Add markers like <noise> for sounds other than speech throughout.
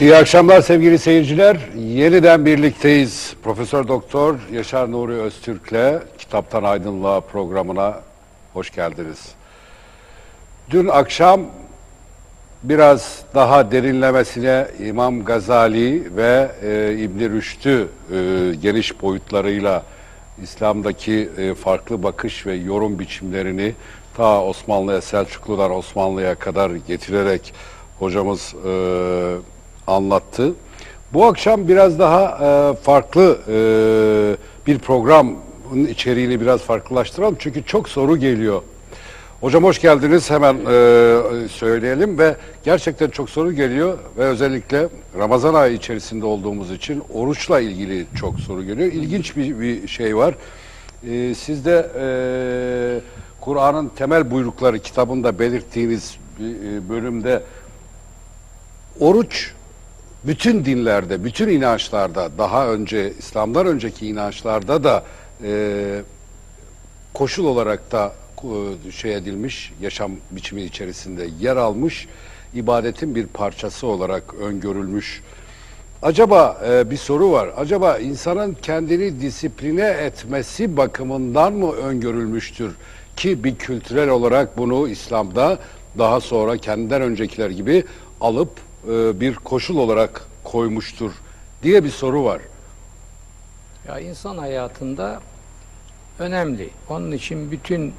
İyi akşamlar sevgili seyirciler. Yeniden birlikteyiz. Profesör Doktor Yaşar Nuri Öztürk'le Kitaptan Aydınlığa programına hoş geldiniz. Dün akşam biraz daha derinlemesine İmam Gazali ve e, İbn Rüşd'ü e, geniş boyutlarıyla İslam'daki e, farklı bakış ve yorum biçimlerini ta Osmanlı'ya, Selçuklular Osmanlı'ya kadar getirerek hocamız e, anlattı. Bu akşam biraz daha e, farklı e, bir programın içeriğini biraz farklılaştıralım. Çünkü çok soru geliyor. Hocam hoş geldiniz. Hemen e, söyleyelim ve gerçekten çok soru geliyor ve özellikle Ramazan ayı içerisinde olduğumuz için oruçla ilgili çok soru geliyor. İlginç bir, bir şey var. E, siz de e, Kur'an'ın temel buyrukları kitabında belirttiğiniz e, bölümde oruç bütün dinlerde, bütün inançlarda, daha önce İslam'dan önceki inançlarda da e, koşul olarak da e, şey edilmiş, yaşam biçimi içerisinde yer almış, ibadetin bir parçası olarak öngörülmüş. Acaba e, bir soru var. Acaba insanın kendini disipline etmesi bakımından mı öngörülmüştür? Ki bir kültürel olarak bunu İslam'da daha sonra kendinden öncekiler gibi alıp e, bir koşul olarak koymuştur diye bir soru var. Ya insan hayatında önemli. Onun için bütün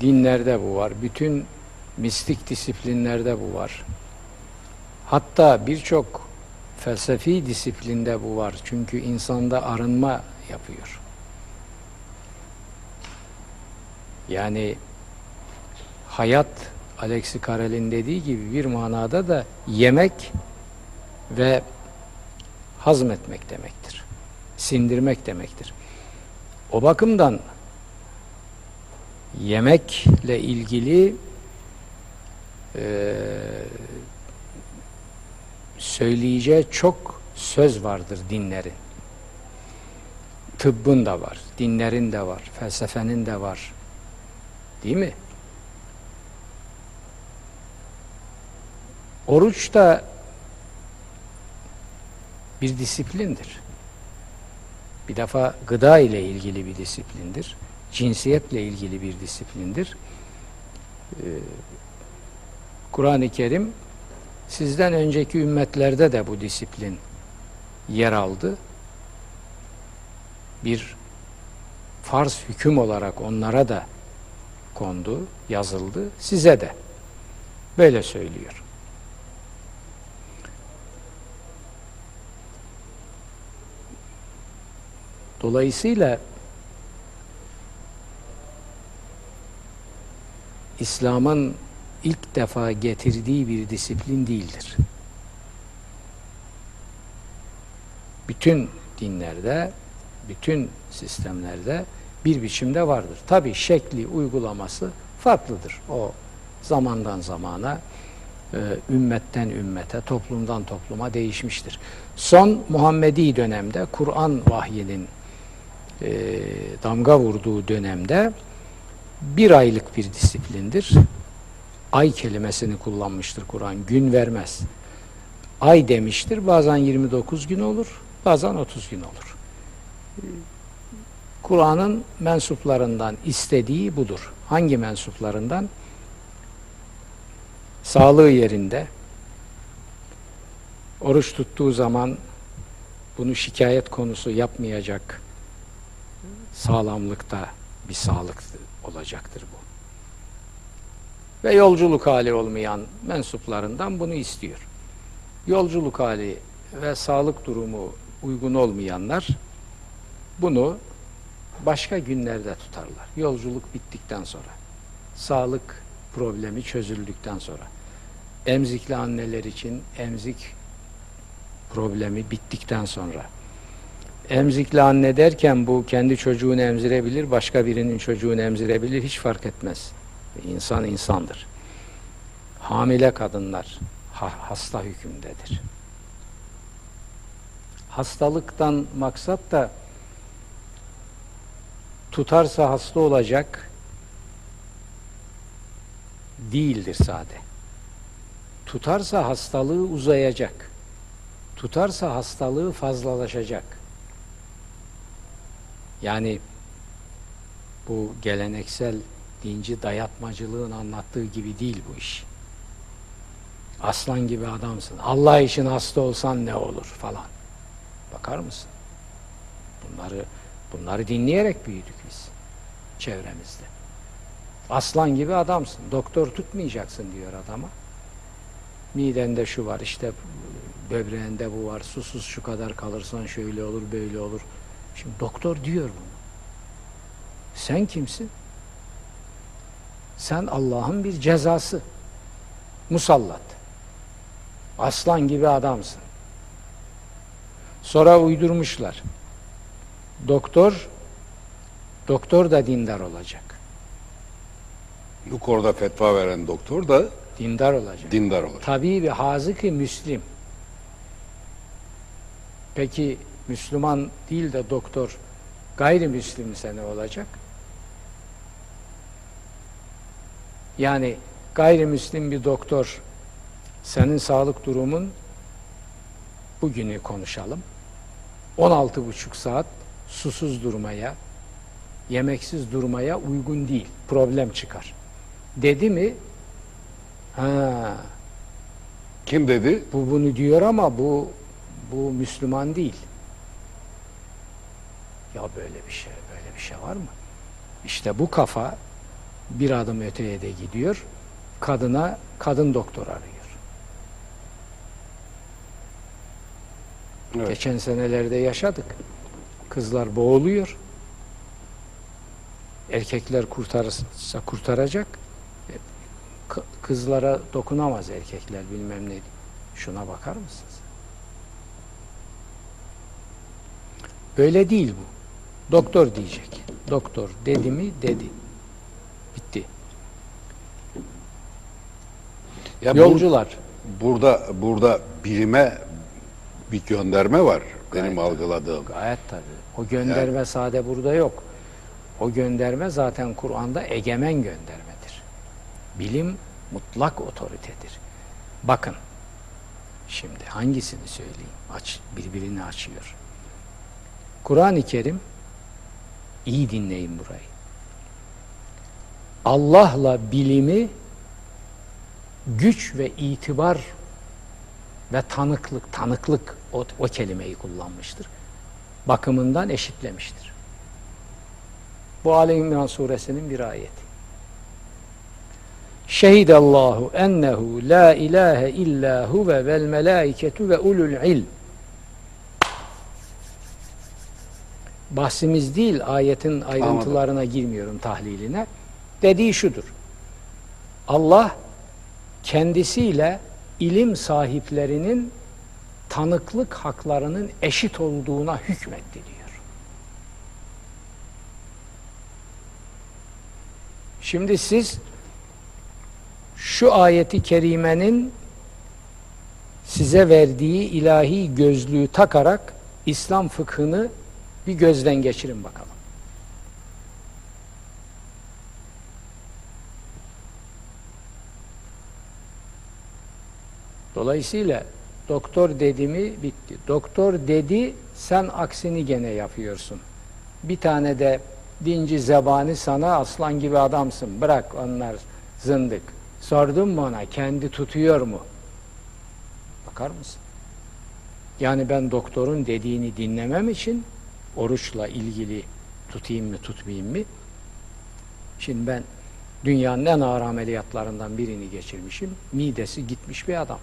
dinlerde bu var. Bütün mistik disiplinlerde bu var. Hatta birçok felsefi disiplinde bu var. Çünkü insanda arınma yapıyor. Yani hayat Alexi Carrel'in dediği gibi bir manada da yemek ve hazmetmek demektir. Sindirmek demektir. O bakımdan yemekle ilgili e, söyleyeceği çok söz vardır dinlerin. Tıbbın da var, dinlerin de var, felsefenin de var. Değil mi? Oruç da bir disiplindir. Bir defa gıda ile ilgili bir disiplindir. Cinsiyetle ilgili bir disiplindir. Ee, Kur'an-ı Kerim sizden önceki ümmetlerde de bu disiplin yer aldı. Bir farz hüküm olarak onlara da kondu, yazıldı, size de. Böyle söylüyor. Dolayısıyla İslam'ın ilk defa getirdiği bir disiplin değildir. Bütün dinlerde, bütün sistemlerde bir biçimde vardır. Tabi şekli, uygulaması farklıdır. O zamandan zamana, e, ümmetten ümmete, toplumdan topluma değişmiştir. Son Muhammedi dönemde Kur'an vahyinin e, damga vurduğu dönemde bir aylık bir disiplindir. Ay kelimesini kullanmıştır Kur'an. Gün vermez. Ay demiştir. Bazen 29 gün olur, bazen 30 gün olur. Kur'an'ın mensuplarından istediği budur. Hangi mensuplarından? Sağlığı yerinde, oruç tuttuğu zaman bunu şikayet konusu yapmayacak sağlamlıkta bir sağlık olacaktır bu. Ve yolculuk hali olmayan mensuplarından bunu istiyor. Yolculuk hali ve sağlık durumu uygun olmayanlar bunu başka günlerde tutarlar. Yolculuk bittikten sonra. Sağlık problemi çözüldükten sonra. Emzikli anneler için emzik problemi bittikten sonra emzikli anne derken bu kendi çocuğunu emzirebilir, başka birinin çocuğunu emzirebilir, hiç fark etmez. İnsan insandır. Hamile kadınlar ha hasta hükümdedir. Hastalıktan maksat da tutarsa hasta olacak değildir sade. Tutarsa hastalığı uzayacak. tutarsa hastalığı fazlalaşacak. Yani bu geleneksel dinci dayatmacılığın anlattığı gibi değil bu iş. Aslan gibi adamsın. Allah için hasta olsan ne olur falan. Bakar mısın? Bunları bunları dinleyerek büyüdük biz çevremizde. Aslan gibi adamsın. Doktor tutmayacaksın diyor adama. Midende şu var işte böbreğinde bu var. Susuz şu kadar kalırsan şöyle olur böyle olur. Şimdi doktor diyor bunu. Sen kimsin? Sen Allah'ın bir cezası. Musallat. Aslan gibi adamsın. Sonra uydurmuşlar. Doktor doktor da dindar olacak. Bu konuda fetva veren doktor da Dindar olacak. dindar olacak. Tabibi hazıkı Müslim. Peki Müslüman değil de doktor gayrimüslimse ne olacak? Yani gayrimüslim bir doktor senin sağlık durumun bugünü konuşalım. 16 buçuk saat susuz durmaya, yemeksiz durmaya uygun değil. Problem çıkar. Dedi mi? Ha, Kim dedi? bu bunu diyor ama bu bu Müslüman değil. Ya böyle bir şey, böyle bir şey var mı? İşte bu kafa bir adım öteye de gidiyor. Kadına kadın doktor arıyor. Evet. Geçen senelerde yaşadık. Kızlar boğuluyor. Erkekler kurtarırsa kurtaracak. E, Kızlara dokunamaz erkekler bilmem ne. Şuna bakar mısınız? Böyle değil bu. Doktor diyecek. Doktor dedi mi dedi. Bitti. Ya Yolcular. burada burada bilime bir gönderme var benim Gayet algıladığım. Gayet tabii. O gönderme sade burada yok. O gönderme zaten Kur'an'da egemen göndermedir. Bilim mutlak otoritedir. Bakın. Şimdi hangisini söyleyeyim? Aç, birbirini açıyor. Kur'an-ı Kerim iyi dinleyin burayı. Allah'la bilimi güç ve itibar ve tanıklık, tanıklık o, o kelimeyi kullanmıştır. Bakımından eşitlemiştir. Bu Ali İmran suresinin bir ayeti. Şehidallahu ennehu la ilahe illa huve vel melaiketu ve ulul ilm. Bahsimiz değil ayetin ayrıntılarına girmiyorum tahliline. Dediği şudur. Allah kendisiyle ilim sahiplerinin tanıklık haklarının eşit olduğuna hükmetti diyor. Şimdi siz şu ayeti kerimenin size verdiği ilahi gözlüğü takarak İslam fıkhını bir gözden geçirin bakalım. Dolayısıyla doktor dedi mi bitti. Doktor dedi sen aksini gene yapıyorsun. Bir tane de dinci zebani sana aslan gibi adamsın. Bırak onlar zındık. Sordum mu ona kendi tutuyor mu? Bakar mısın? Yani ben doktorun dediğini dinlemem için oruçla ilgili tutayım mı tutmayayım mı? Şimdi ben dünyanın en ağır ameliyatlarından birini geçirmişim. Midesi gitmiş bir adam.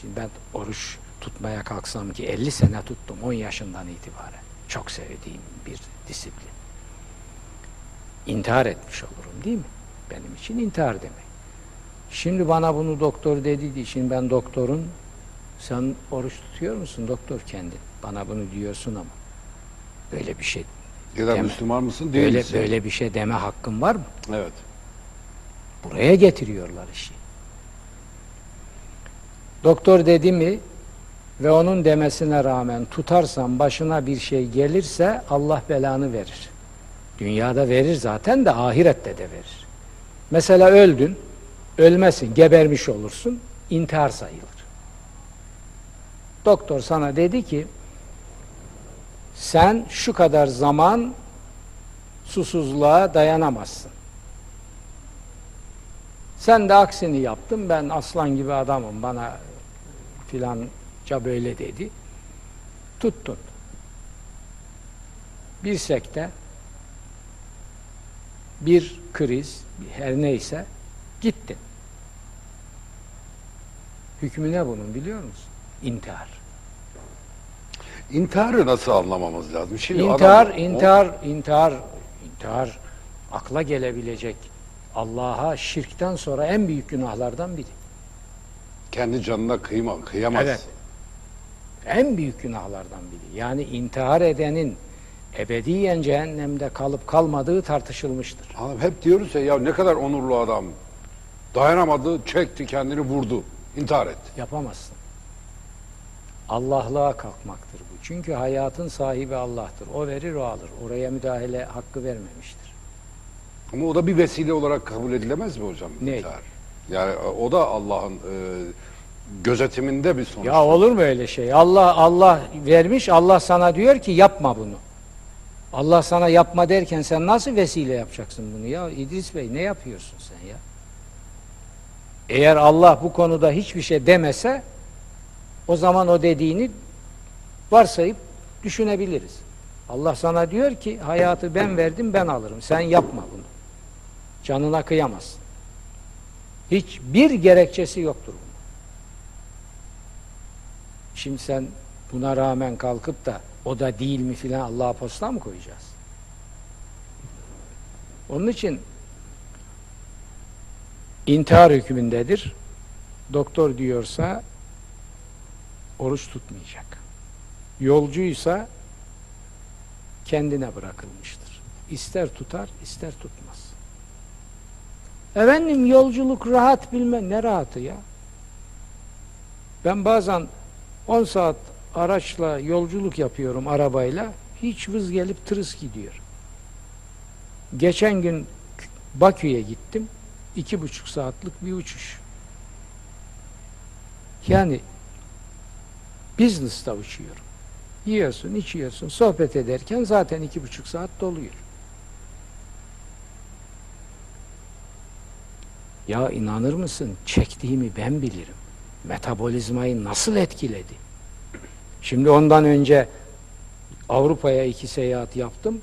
Şimdi ben oruç tutmaya kalksam ki 50 sene tuttum 10 yaşından itibaren. Çok sevdiğim bir disiplin. İntihar etmiş olurum değil mi? Benim için intihar demek. Şimdi bana bunu doktor dedi için ben doktorun sen oruç tutuyor musun doktor kendin? Bana bunu diyorsun ama böyle bir şey Ya da Deme. Müslüman mısın değil böyle misin? böyle bir şey deme hakkın var mı? Evet. Buraya getiriyorlar işi. Doktor dedi mi ve onun demesine rağmen tutarsan başına bir şey gelirse Allah belanı verir. Dünyada verir zaten de ahirette de verir. Mesela öldün, ölmesin, gebermiş olursun, intihar sayılır. Doktor sana dedi ki sen şu kadar zaman susuzluğa dayanamazsın. Sen de aksini yaptın. Ben aslan gibi adamım. Bana filanca böyle dedi. Tuttun. Bir sekte bir kriz her neyse gittin. Hükmü ne bunun biliyor musun? İntihar. İntiharı nasıl anlamamız lazım? Şimdi İntihar, adam- intihar, intihar, intihar akla gelebilecek Allah'a şirkten sonra en büyük günahlardan biri. o kendi canına kıyma, kıyamaz. Evet. En büyük günahlardan biri. Yani intihar edenin ebediyen cehennemde kalıp kalmadığı tartışılmıştır. Hanım hep diyoruz ya, ya ne kadar onurlu adam. Dayanamadı, çekti, kendini vurdu. intihar etti. Yapamazsın. Allah'lığa kalkmaktır. Çünkü hayatın sahibi Allah'tır. O verir o alır. Oraya müdahale hakkı vermemiştir. Ama o da bir vesile olarak kabul edilemez mi hocam? Ne? intihar? Yani o da Allah'ın e, gözetiminde bir sonuç. Ya olur mu öyle şey? Allah Allah vermiş. Allah sana diyor ki yapma bunu. Allah sana yapma derken sen nasıl vesile yapacaksın bunu ya? İdris Bey ne yapıyorsun sen ya? Eğer Allah bu konuda hiçbir şey demese o zaman o dediğini varsayıp düşünebiliriz. Allah sana diyor ki hayatı ben verdim ben alırım. Sen yapma bunu. Canına kıyamazsın. Hiçbir gerekçesi yoktur bunun. Şimdi sen buna rağmen kalkıp da o da değil mi filan Allah'a posta mı koyacağız? Onun için intihar hükmündedir. Doktor diyorsa oruç tutmayacak. Yolcuysa kendine bırakılmıştır. İster tutar, ister tutmaz. Efendim yolculuk rahat bilmem ne rahatı ya. Ben bazen 10 saat araçla yolculuk yapıyorum arabayla. Hiç vız gelip tırıs gidiyor. Geçen gün Bakü'ye gittim. iki buçuk saatlik bir uçuş. Yani business'ta uçuyorum. Yiyorsun, içiyorsun, sohbet ederken zaten iki buçuk saat doluyor. Ya inanır mısın? Çektiğimi ben bilirim. Metabolizmayı nasıl etkiledi? Şimdi ondan önce Avrupa'ya iki seyahat yaptım.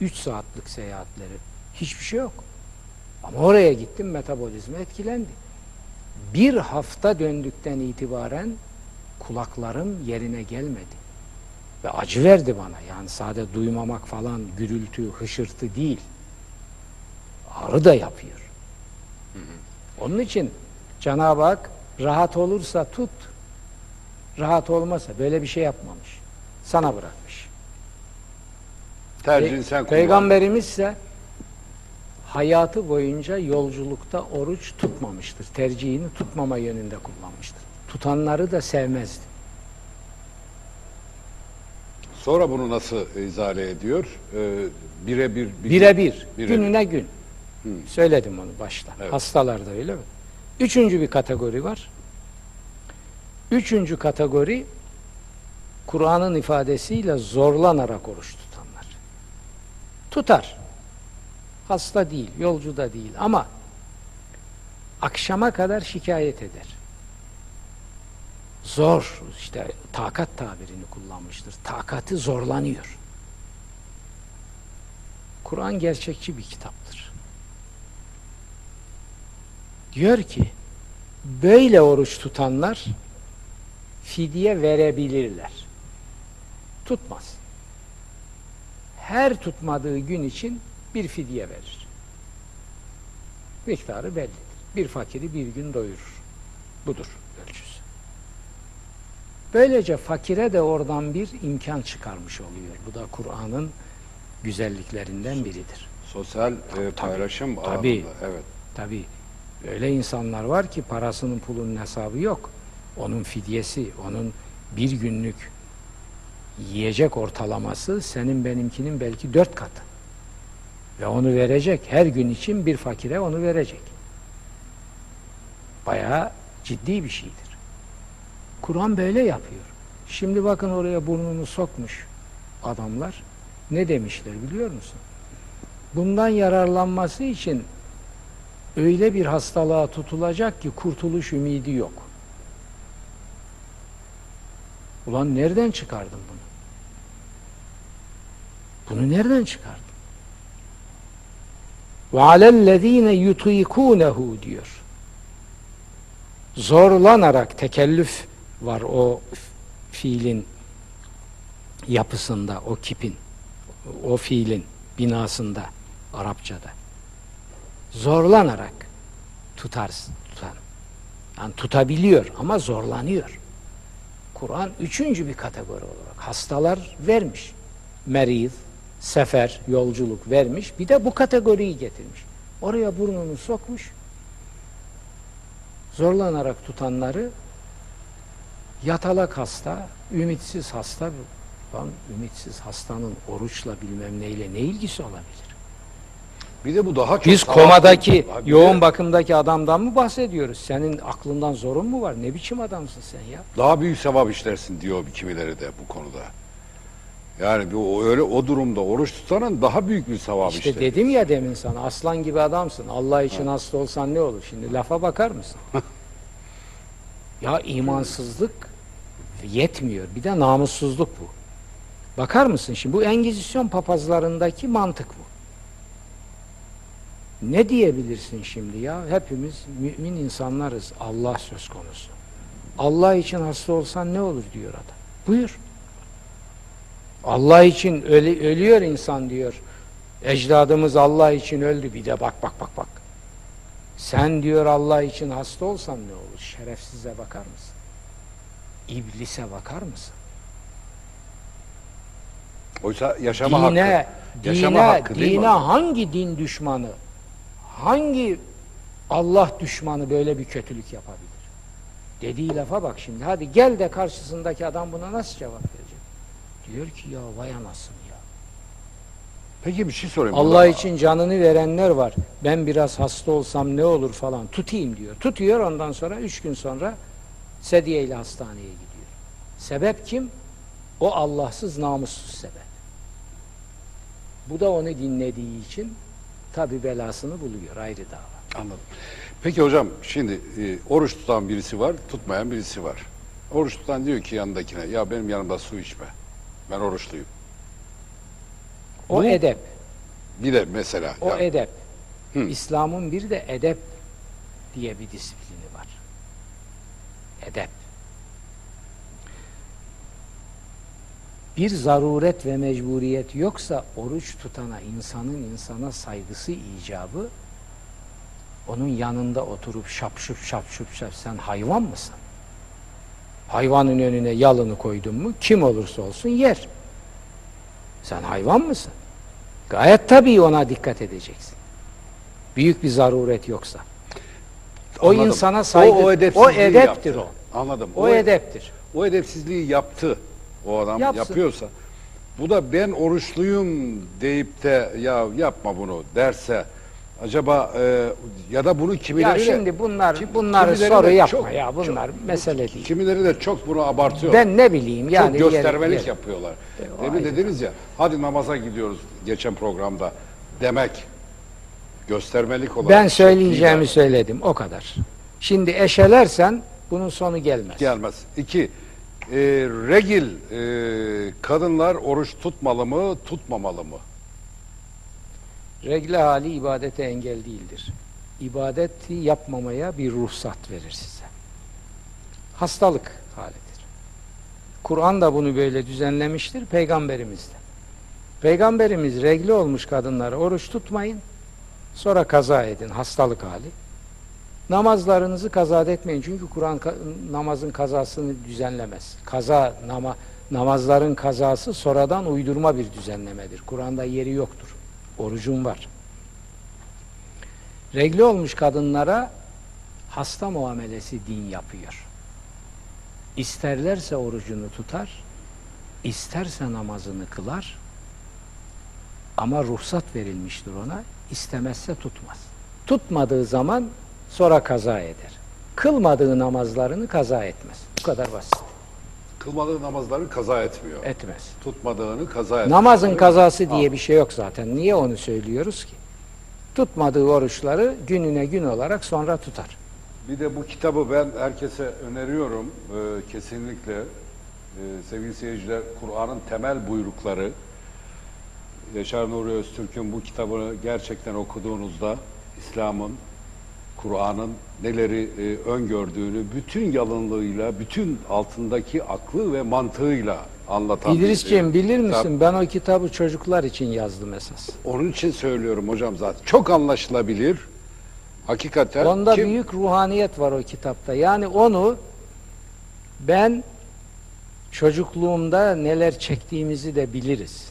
Üç saatlik seyahatleri. Hiçbir şey yok. Ama oraya gittim metabolizma etkilendi. Bir hafta döndükten itibaren kulaklarım yerine gelmedi. Ve acı verdi bana. Yani sade duymamak falan gürültü, hışırtı değil. Ağrı da yapıyor. Onun için Cenab-ı Hak rahat olursa tut, rahat olmasa böyle bir şey yapmamış. Sana bırakmış. Tercihini Pe- sen kullan. Peygamberimiz ise hayatı boyunca yolculukta oruç tutmamıştır. Tercihini tutmama yönünde kullanmıştır. Tutanları da sevmezdi. Sonra bunu nasıl izale ediyor? Ee, birebir. bir- Birebir, birebir. gününe gün. Söyledim onu başta. Evet. Hastalarda öyle mi? Üçüncü bir kategori var. Üçüncü kategori Kur'an'ın ifadesiyle zorlanarak oruç tutanlar. Tutar. Hasta değil, yolcu da değil ama akşama kadar şikayet eder. Zor, işte takat tabirini kullanmıştır. Takati zorlanıyor. Kur'an gerçekçi bir kitaptır. Diyor ki böyle oruç tutanlar fidye verebilirler. Tutmaz. Her tutmadığı gün için bir fidye verir. Miktarı bellidir. Bir fakiri bir gün doyurur. Budur ölçüsü. Böylece fakire de oradan bir imkan çıkarmış oluyor. Bu da Kur'an'ın güzelliklerinden biridir. Sosyal e, paylaşım tabii. alanında. Evet. Tabi öyle insanlar var ki parasının pulunun hesabı yok. Onun fidyesi, onun bir günlük yiyecek ortalaması senin benimkinin belki dört katı. Ve onu verecek. Her gün için bir fakire onu verecek. Bayağı ciddi bir şeydir. Kur'an böyle yapıyor. Şimdi bakın oraya burnunu sokmuş adamlar. Ne demişler biliyor musun? Bundan yararlanması için öyle bir hastalığa tutulacak ki kurtuluş ümidi yok. Ulan nereden çıkardın bunu? Bunu nereden çıkardın? Ve alellezine yutikunehu diyor. Zorlanarak tekellüf var o fiilin yapısında, o kipin, o fiilin binasında, Arapçada. Zorlanarak tutarsın, tutan. Yani tutabiliyor ama zorlanıyor. Kur'an üçüncü bir kategori olarak hastalar vermiş. Meriz, sefer, yolculuk vermiş. Bir de bu kategoriyi getirmiş. Oraya burnunu sokmuş. Zorlanarak tutanları yatalak hasta, ümitsiz hasta. Lan ümitsiz hastanın oruçla bilmem neyle ne ilgisi olabilir? Bir de bu daha çok Biz komadaki, Ha, de- yoğun bakımdaki adamdan mı bahsediyoruz? Senin aklından zorun mu var? Ne biçim adamsın sen ya? daha büyük sevap işlersin diyor bir kimileri de bu konuda. Yani bu öyle o durumda oruç tutanın daha büyük bir sevap İşte işler. dedim ya demin sana aslan gibi adamsın. Allah için hasta olsan ne olur? Şimdi lafa bakar mısın? <laughs> ya imansızlık yetmiyor. Bir de namussuzluk bu. Bakar mısın şimdi bu Engizisyon papazlarındaki mantık bu. Ne diyebilirsin şimdi ya? Hepimiz mümin insanlarız. Allah söz konusu. Allah için hasta olsan ne olur diyor adam. Buyur. Allah için ölü- ölüyor insan diyor. Ecdadımız Allah için öldü. Bir de bak bak bak bak. Sen diyor Allah için hasta olsan ne olur? Şerefsize bakar mısın? İblise bakar mısın? Oysa yaşama dine, hakkı. Yaşama dine, hakkı değil mi dine hocam? hangi din düşmanı, hangi Allah düşmanı böyle bir kötülük yapabilir? Dediği lafa bak şimdi. Hadi gel de karşısındaki adam buna nasıl cevap verecek? Diyor ki ya vay anasını ya. Peki bir şey sorayım. Allah burada. için canını verenler var. Ben biraz hasta olsam ne olur falan. Tutayım diyor. Tutuyor ondan sonra üç gün sonra sedye ile hastaneye gidiyor. Sebep kim? O Allahsız namussuz sebep. Bu da onu dinlediği için tabi belasını buluyor ayrı dava. Anladım. Peki hocam şimdi e, oruç tutan birisi var, tutmayan birisi var. Oruç tutan diyor ki yanındakine ya benim yanımda su içme. Ben oruçluyum. O Bu- edep. Bir de mesela O yani, edep. İslam'ın bir de edep diye bir disiplini. Edep. Bir zaruret ve mecburiyet yoksa oruç tutana insanın insana saygısı icabı onun yanında oturup şapşup şapşup şap sen hayvan mısın? Hayvanın önüne yalını koydun mu kim olursa olsun yer. Sen hayvan mısın? Gayet tabii ona dikkat edeceksin. Büyük bir zaruret yoksa. O Anladım. insana saygı, o, o, o, edepsizliği edeptir yaptı. o. Anladım. O edeptir. O edepsizliği yaptı. O adam Yapsın. yapıyorsa. Bu da ben oruçluyum deyip de ya yapma bunu derse acaba e, ya da bunu Ya kimileri de- şimdi bunlar kim- bunları soru yapma çok- ya bunlar çok- mesele değil. Kimileri de çok bunu abartıyor. Ben ne bileyim yani çok göstermelik yer- yapıyorlar. o Demin dediniz ya hadi namaza gidiyoruz geçen programda demek göstermelik olarak. Ben söyleyeceğimi değil söyledim o kadar. Şimdi eşelersen bunun sonu gelmez. gelmez. İki, e, regil e, kadınlar oruç tutmalı mı tutmamalı mı? Regle hali ibadete engel değildir. İbadeti yapmamaya bir ruhsat verir size. Hastalık halidir. Kur'an da bunu böyle düzenlemiştir, peygamberimiz de. Peygamberimiz regli olmuş kadınlara oruç tutmayın, sonra kaza edin, hastalık hali. Namazlarınızı kaza etmeyin çünkü Kur'an namazın kazasını düzenlemez. Kaza nama, namazların kazası sonradan uydurma bir düzenlemedir. Kur'an'da yeri yoktur. Orucum var. Regli olmuş kadınlara hasta muamelesi din yapıyor. İsterlerse orucunu tutar, isterse namazını kılar ama ruhsat verilmiştir ona, istemezse tutmaz. Tutmadığı zaman sonra kaza eder. Kılmadığı namazlarını kaza etmez. Bu kadar basit. Kılmadığı namazları kaza etmiyor. Etmez. Tutmadığını kaza etmiyor. Namazın kazası diye bir şey yok zaten. Niye onu söylüyoruz ki? Tutmadığı oruçları gününe gün olarak sonra tutar. Bir de bu kitabı ben herkese öneriyorum. Ee, kesinlikle Ee, sevgili seyirciler Kur'an'ın temel buyrukları Yaşar Nuri Öztürk'ün bu kitabını gerçekten okuduğunuzda İslam'ın, Kur'an'ın neleri e, öngördüğünü bütün yalınlığıyla, bütün altındaki aklı ve mantığıyla anlatan İdrisciğim bilir kitap. misin ben o kitabı çocuklar için yazdım esas. Onun için söylüyorum hocam zaten. Çok anlaşılabilir. Hakikaten. Onda kim- büyük ruhaniyet var o kitapta. Yani onu ben çocukluğumda neler çektiğimizi de biliriz.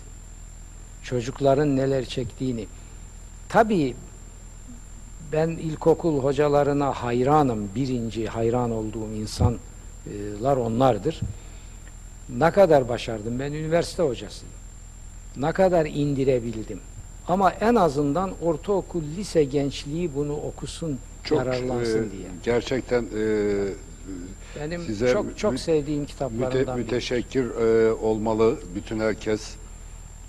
Çocukların neler çektiğini. Tabii ben ilkokul hocalarına hayranım. Birinci hayran olduğum insanlar onlardır. Ne kadar başardım? Ben üniversite hocasıyım. Ne kadar indirebildim? Ama en azından ortaokul, lise gençliği bunu okusun, çok yararlansın e, diye. gerçekten e, Benim size çok çok sevdiğim müte, kitaplarından biri. müteşekkir e, olmalı bütün herkes,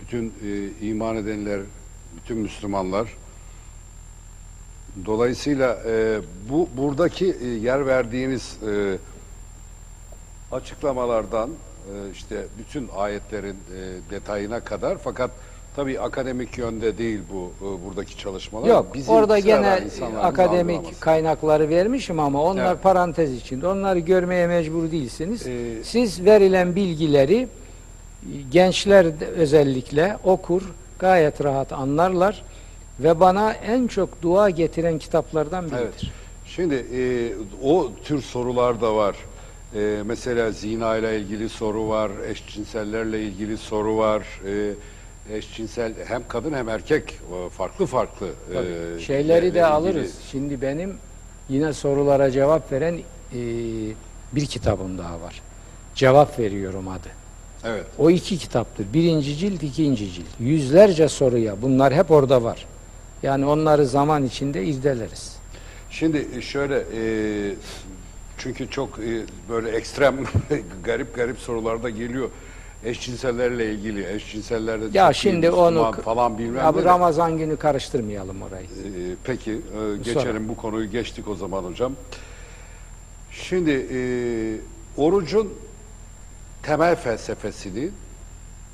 bütün e, iman edenler, bütün Müslümanlar. Dolayısıyla e, bu buradaki e, yer verdiğiniz e, açıklamalardan e, işte bütün ayetlerin e, detayına kadar fakat tabii akademik yönde değil bu e, buradaki çalışmalar. Yok, Bizim orada gene akademik kaynakları vermişim ama onlar Evet. parantez içinde. Onları görmeye mecbur değilsiniz. Ee, Siz verilen bilgileri gençler özellikle okur, gayet rahat anlarlar ve bana en çok dua getiren kitaplardan biridir. Evet. Şimdi e, o tür sorular da var. E, mesela zina ile ilgili soru var, eşcinsellerle ilgili soru var. E, eşcinsel hem kadın hem erkek e, farklı farklı e, Tabii. Şeyleri ile de ilgili- alırız. Şimdi benim yine sorulara cevap veren e, bir kitabım daha var. Cevap veriyorum adı. Evet. O iki kitaptır. Birinci cilt, ikinci cilt. Yüzlerce soruya bunlar hep orada var. Yani onları zaman içinde irdeleriz. Şimdi şöyle e, çünkü çok e, böyle ekstrem <laughs> garip garip sorular da geliyor. Eşcinsellerle ilgili, eşcinsellerde Ya şimdi Müslüman onu falan bilmem ya bu. Ramazan günü karıştırmayalım orayı. Ee, peki e, geçelim bu konuyu geçtik o zaman hocam. Şimdi e, orucun temel felsefesini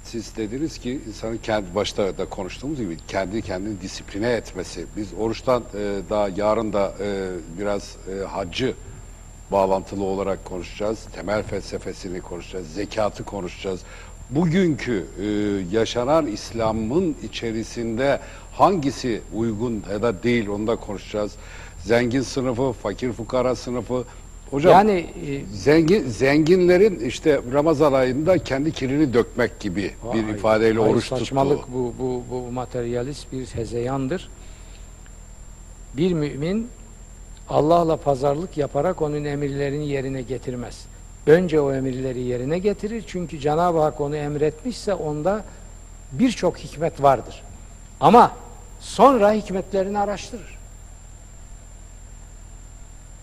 siz dediniz ki insanın kendi başta da konuştuğumuz gibi kendi kendini disipline etmesi. Biz oruçtan e, daha yarın da e, biraz e, haccı bağlantılı olarak konuşacağız. Temel felsefesini konuşacağız. Zekatı konuşacağız. Bugünkü e, yaşanan İslam'ın içerisinde hangisi uygun ya da değil onu da konuşacağız. Zengin sınıfı, fakir fukara sınıfı. Hocam Yani e, zengin zenginlerin işte Ramazan ayında kendi kirini dökmek gibi bir Vay, ifadeyle vay oruç saçmalık tuttu. bu, bu, bu materyalist bir hezeyandır. Bir mümin Allah'la pazarlık yaparak onun emirlerini yerine getirmez. Önce o emirleri yerine getirir. Çünkü Cenab-ı Hak onu emretmişse onda birçok hikmet vardır. Ama sonra hikmetlerini araştırır.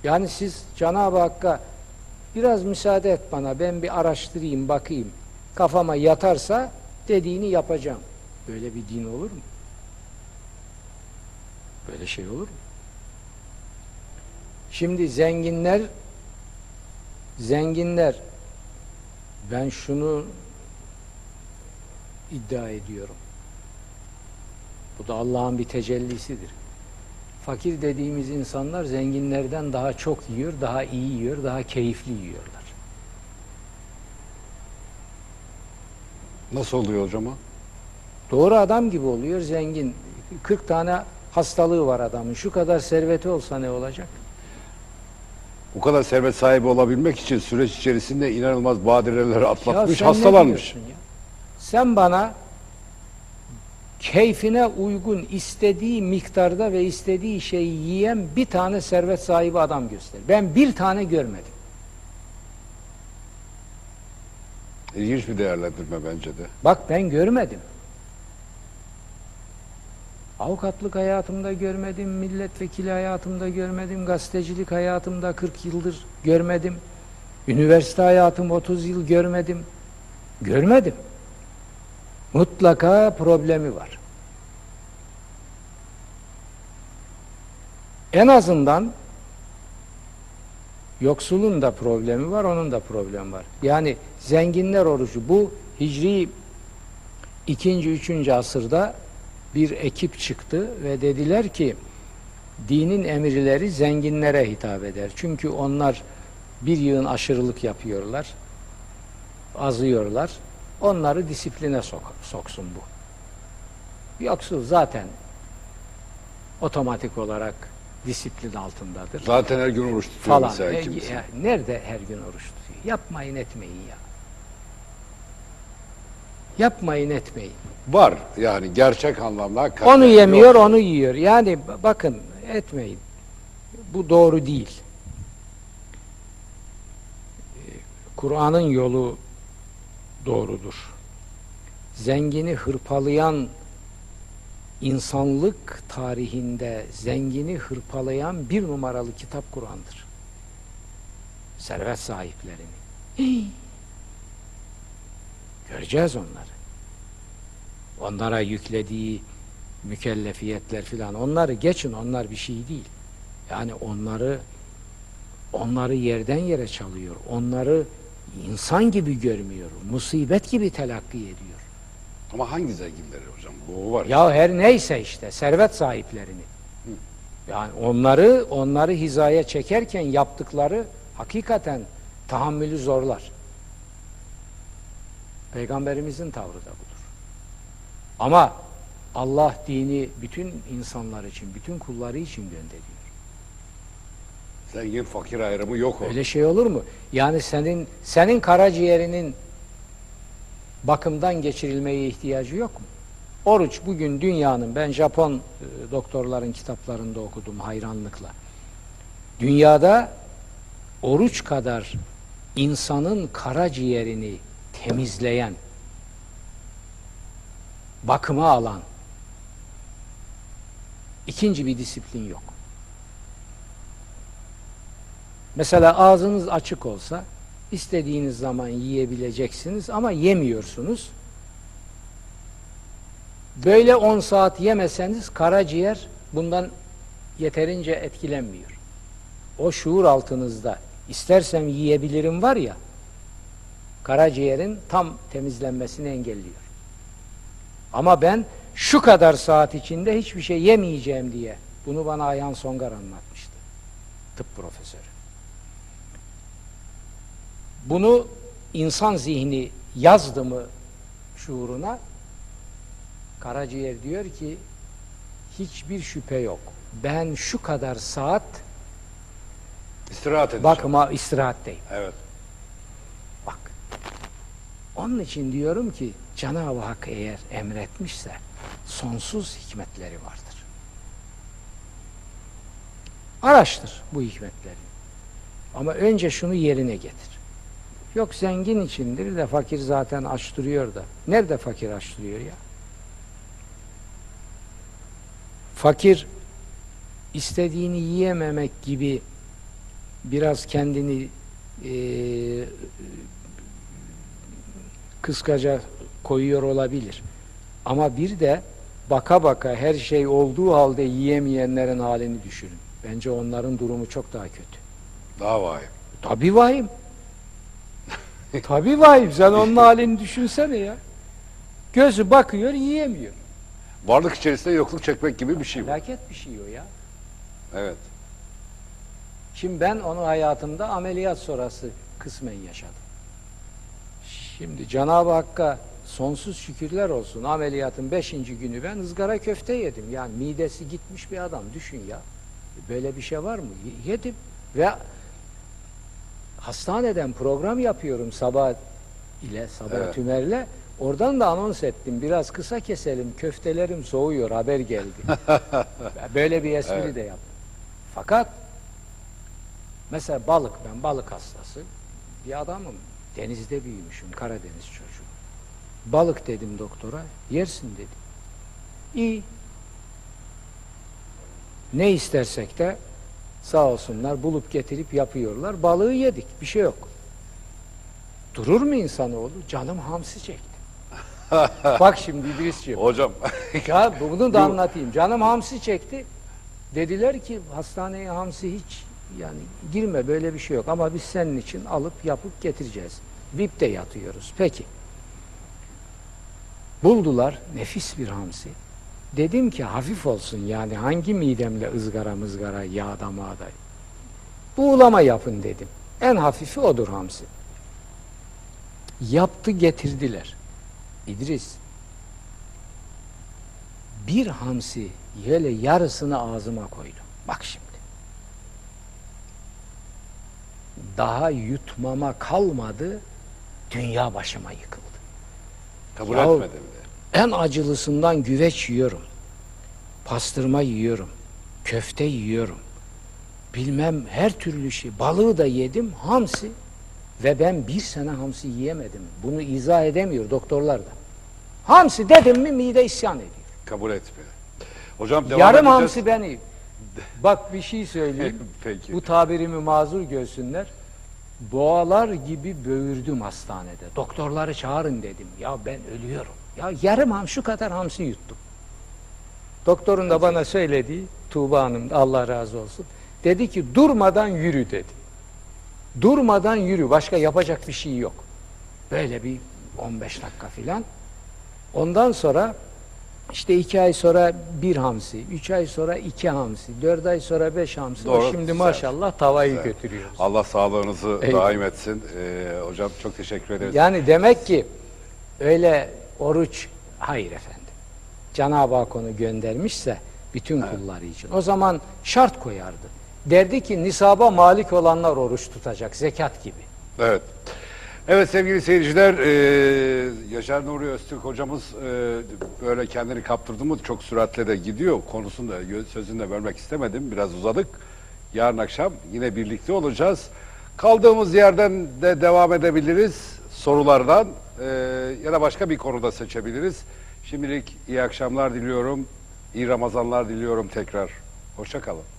Yani siz Cenab-ı Hakk'a biraz müsaade et bana ben bir araştırayım bakayım kafama yatarsa dediğini yapacağım. Böyle bir din olur mu? Böyle şey olur mu? Şimdi zenginler zenginler ben şunu iddia ediyorum. Bu da Allah'ın bir tecellisidir. Fakir dediğimiz insanlar zenginlerden daha çok yiyor, daha iyi yiyor, daha keyifli yiyorlar. Nasıl oluyor hocam o? Doğru adam gibi oluyor zengin. 40 tane hastalığı var adamın. Şu kadar serveti olsa ne olacak? Bu kadar servet sahibi olabilmek için süreç içerisinde inanılmaz badireleri atlatmış, hastalanmış. Sen bana keyfine uygun istediği miktarda ve istediği şeyi yiyen bir tane servet sahibi adam göster. Ben bir tane görmedim. İlginç bir değerlendirme bence de. Bak ben görmedim. Avukatlık hayatımda görmedim, milletvekili hayatımda görmedim, gazetecilik hayatımda 40 yıldır görmedim. Üniversite hayatım 30 yıl görmedim. Görmedim. Mutlaka problemi var. En azından yoksulun da problemi var, onun da problemi var. Yani zenginler orucu bu hicri ikinci, üçüncü asırda bir ekip çıktı ve dediler ki dinin emirleri zenginlere hitap eder. Çünkü onlar bir yığın aşırılık yapıyorlar, azıyorlar. Onları disipline sok soksun bu. Yoksul zaten otomatik olarak disiplin altındadır. Zaten her gün oruç tutuyor Falan. mesela E, kimisi. ya, nerede her gün oruç tutuyor? Yapmayın etmeyin ya. Yapmayın etmeyin. Var yani gerçek anlamda Onu yemiyor, yok. onu yiyor. Yani bakın etmeyin. Bu doğru değil. Ee, Kur'an'ın yolu doğrudur. Zengini hırpalayan insanlık tarihinde zengini hırpalayan bir numaralı kitap Kur'an'dır. Servet sahiplerini. Hii! <gasps> Göreceğiz onları onlara yüklediği mükellefiyetler filan onları geçin onlar bir şey değil. Yani onları onları yerden yere çalıyor. Onları insan gibi görmüyor. Musibet gibi telakki ediyor. Ama hangi zenginleri hocam? Bu var. Ya her neyse işte servet sahiplerini. Yani onları onları hizaya çekerken yaptıkları hakikaten tahammülü zorlar. Peygamberimizin tavrı da budur. Ama Allah dini bütün insanlar için, bütün kulları için gönderiyor. Zengin fakir ayrımı yok o. Öyle şey olur mu? Yani senin senin karaciğerinin bakımdan geçirilmeye ihtiyacı yok mu? Oruç bugün dünyanın ben Japon e, doktorların kitaplarında okudum hayranlıkla. Dünyada oruç kadar insanın karaciğerini temizleyen, bakıma alan ikinci bir disiplin yok. Mesela ağzınız açık olsa istediğiniz zaman yiyebileceksiniz ama yemiyorsunuz. Böyle 10 saat yemeseniz karaciğer bundan yeterince etkilenmiyor. O şuur altınızda istersem yiyebilirim var ya karaciğerin tam temizlenmesini engelliyor. Ama ben şu kadar saat içinde hiçbir şey yemeyeceğim diye bunu bana Ayhan Songar anlatmıştı. Tıp profesörü. Bunu insan zihni yazdı mı şuuruna karaciğer diyor ki hiçbir şüphe yok. Ben şu kadar saat İstirahat edeceğim. bakıma istirahatteyim. Evet. Bak. Onun için diyorum ki Cenab-ı Hak eğer emretmişse sonsuz hikmetleri vardır. Araştır bu hikmetleri. Ama önce şunu yerine getir. Yok zengin içindir de fakir zaten aç duruyor da. Nerede fakir aç duruyor ya? Fakir istediğini yiyememek gibi biraz kendini eee kıskaca koyuyor olabilir. Ama bir de baka baka her şey olduğu halde yiyemeyenlerin halini düşünün. Bence onların durumu çok daha kötü. Daha vahim. Tabii vahim. <laughs> Tabii vahim. Sen onun halini düşünsene ya. Gözü bakıyor yiyemiyor. Varlık içerisinde yokluk çekmek gibi bir şey bu. Felaket bir şey o ya. Evet. Şimdi ben onu hayatımda ameliyat sonrası kısmen yaşadım. Şimdi Cenab-ı Hakk'a sonsuz şükürler olsun. Ameliyatın beşinci günü ben ızgara köfte yedim. Yani midesi gitmiş bir adam düşün ya. Böyle bir şey var mı? Yedim. Ve hastaneden program yapıyorum sabah ile sabah Evet. tümerle. Oradan da anons ettim. Biraz kısa keselim. Köftelerim soğuyor. Haber geldi. <laughs> Böyle bir espri Evet. de yaptım. Fakat mesela balık ben balık hastası bir adamım. Denizde büyümüşüm. Karadeniz çocuğu. Balık dedim doktora. Yersin dedi. İyi. Ne istersek de sağ olsunlar bulup getirip yapıyorlar. Balığı yedik. Bir şey yok. Durur mu insanoğlu? Canım hamsi çekti. <laughs> Bak şimdi İdris'ciğim. Hocam <laughs> Ya bunu da anlatayım. Canım hamsi çekti. Dediler ki hastaneye hamsi hiç yani girme böyle bir şey yok ama biz senin için alıp yapıp getireceğiz. VIP'te yatıyoruz. Peki. Buldular nefis bir hamsi. Dedim ki hafif olsun yani hangi midemle ızgara mızgara yağda mağda. Buğulama yapın dedim. En hafifi odur hamsi. Yaptı getirdiler. İdris bir hamsi böyle yarısını ağzıma koydum. Bak şimdi. Daha yutmama kalmadı. Dünya başıma yıkıldı. kabul Yahu- etmedim de. En acılısından güveç yiyorum. Pastırma yiyorum. Köfte yiyorum. Bilmem her türlü şey. Balığı da yedim. Hamsi. Ve ben bir sene hamsi yiyemedim. Bunu izah edemiyor doktorlar da. Hamsi dedim mi mide isyan ediyor. Kabul etmiyor. Hocam devam Yarım edeceğiz. hamsi beni. <laughs> Bak bir şey söyleyeyim. <laughs> Peki. Bu tabirimi mazur görsünler. Boğalar gibi böğürdüm hastanede. Doktorları çağırın dedim. Ya ben ölüyorum. Ya yarım ham şu kadar hamsi yuttum. Doktorun da bana söylediği Tuğba Hanım Allah razı olsun. Dedi ki durmadan yürü dedi. Durmadan yürü. Başka yapacak bir şey yok. Böyle bir 15 dakika filan. Ondan sonra işte iki ay sonra bir hamsi, üç ay sonra iki hamsi, dört ay sonra beş hamsi. Doğru, Şimdi güzel. maşallah tavayı Güzel. götürüyoruz. Allah sağlığınızı Eyvallah. daim etsin. Ee, hocam çok teşekkür ederiz. Yani demek ki öyle oruç, hayır efendim. Cenab-ı Hak onu göndermişse bütün kulları için. O zaman şart koyardı. Derdi ki nisaba malik olanlar oruç tutacak, zekat gibi. Evet. Evet sevgili seyirciler, e, Yaşar Nuri Öztürk hocamız e, böyle kendini kaptırdı mı çok süratle de gidiyor. Konusunu da gö- sözünü de vermek istemedim. Biraz uzadık. Yarın akşam yine birlikte olacağız. Kaldığımız yerden de devam edebiliriz sorulardan e, ya da başka bir konuda seçebiliriz. Şimdilik iyi akşamlar diliyorum. İyi Ramazanlar diliyorum tekrar. Hoşça kalın.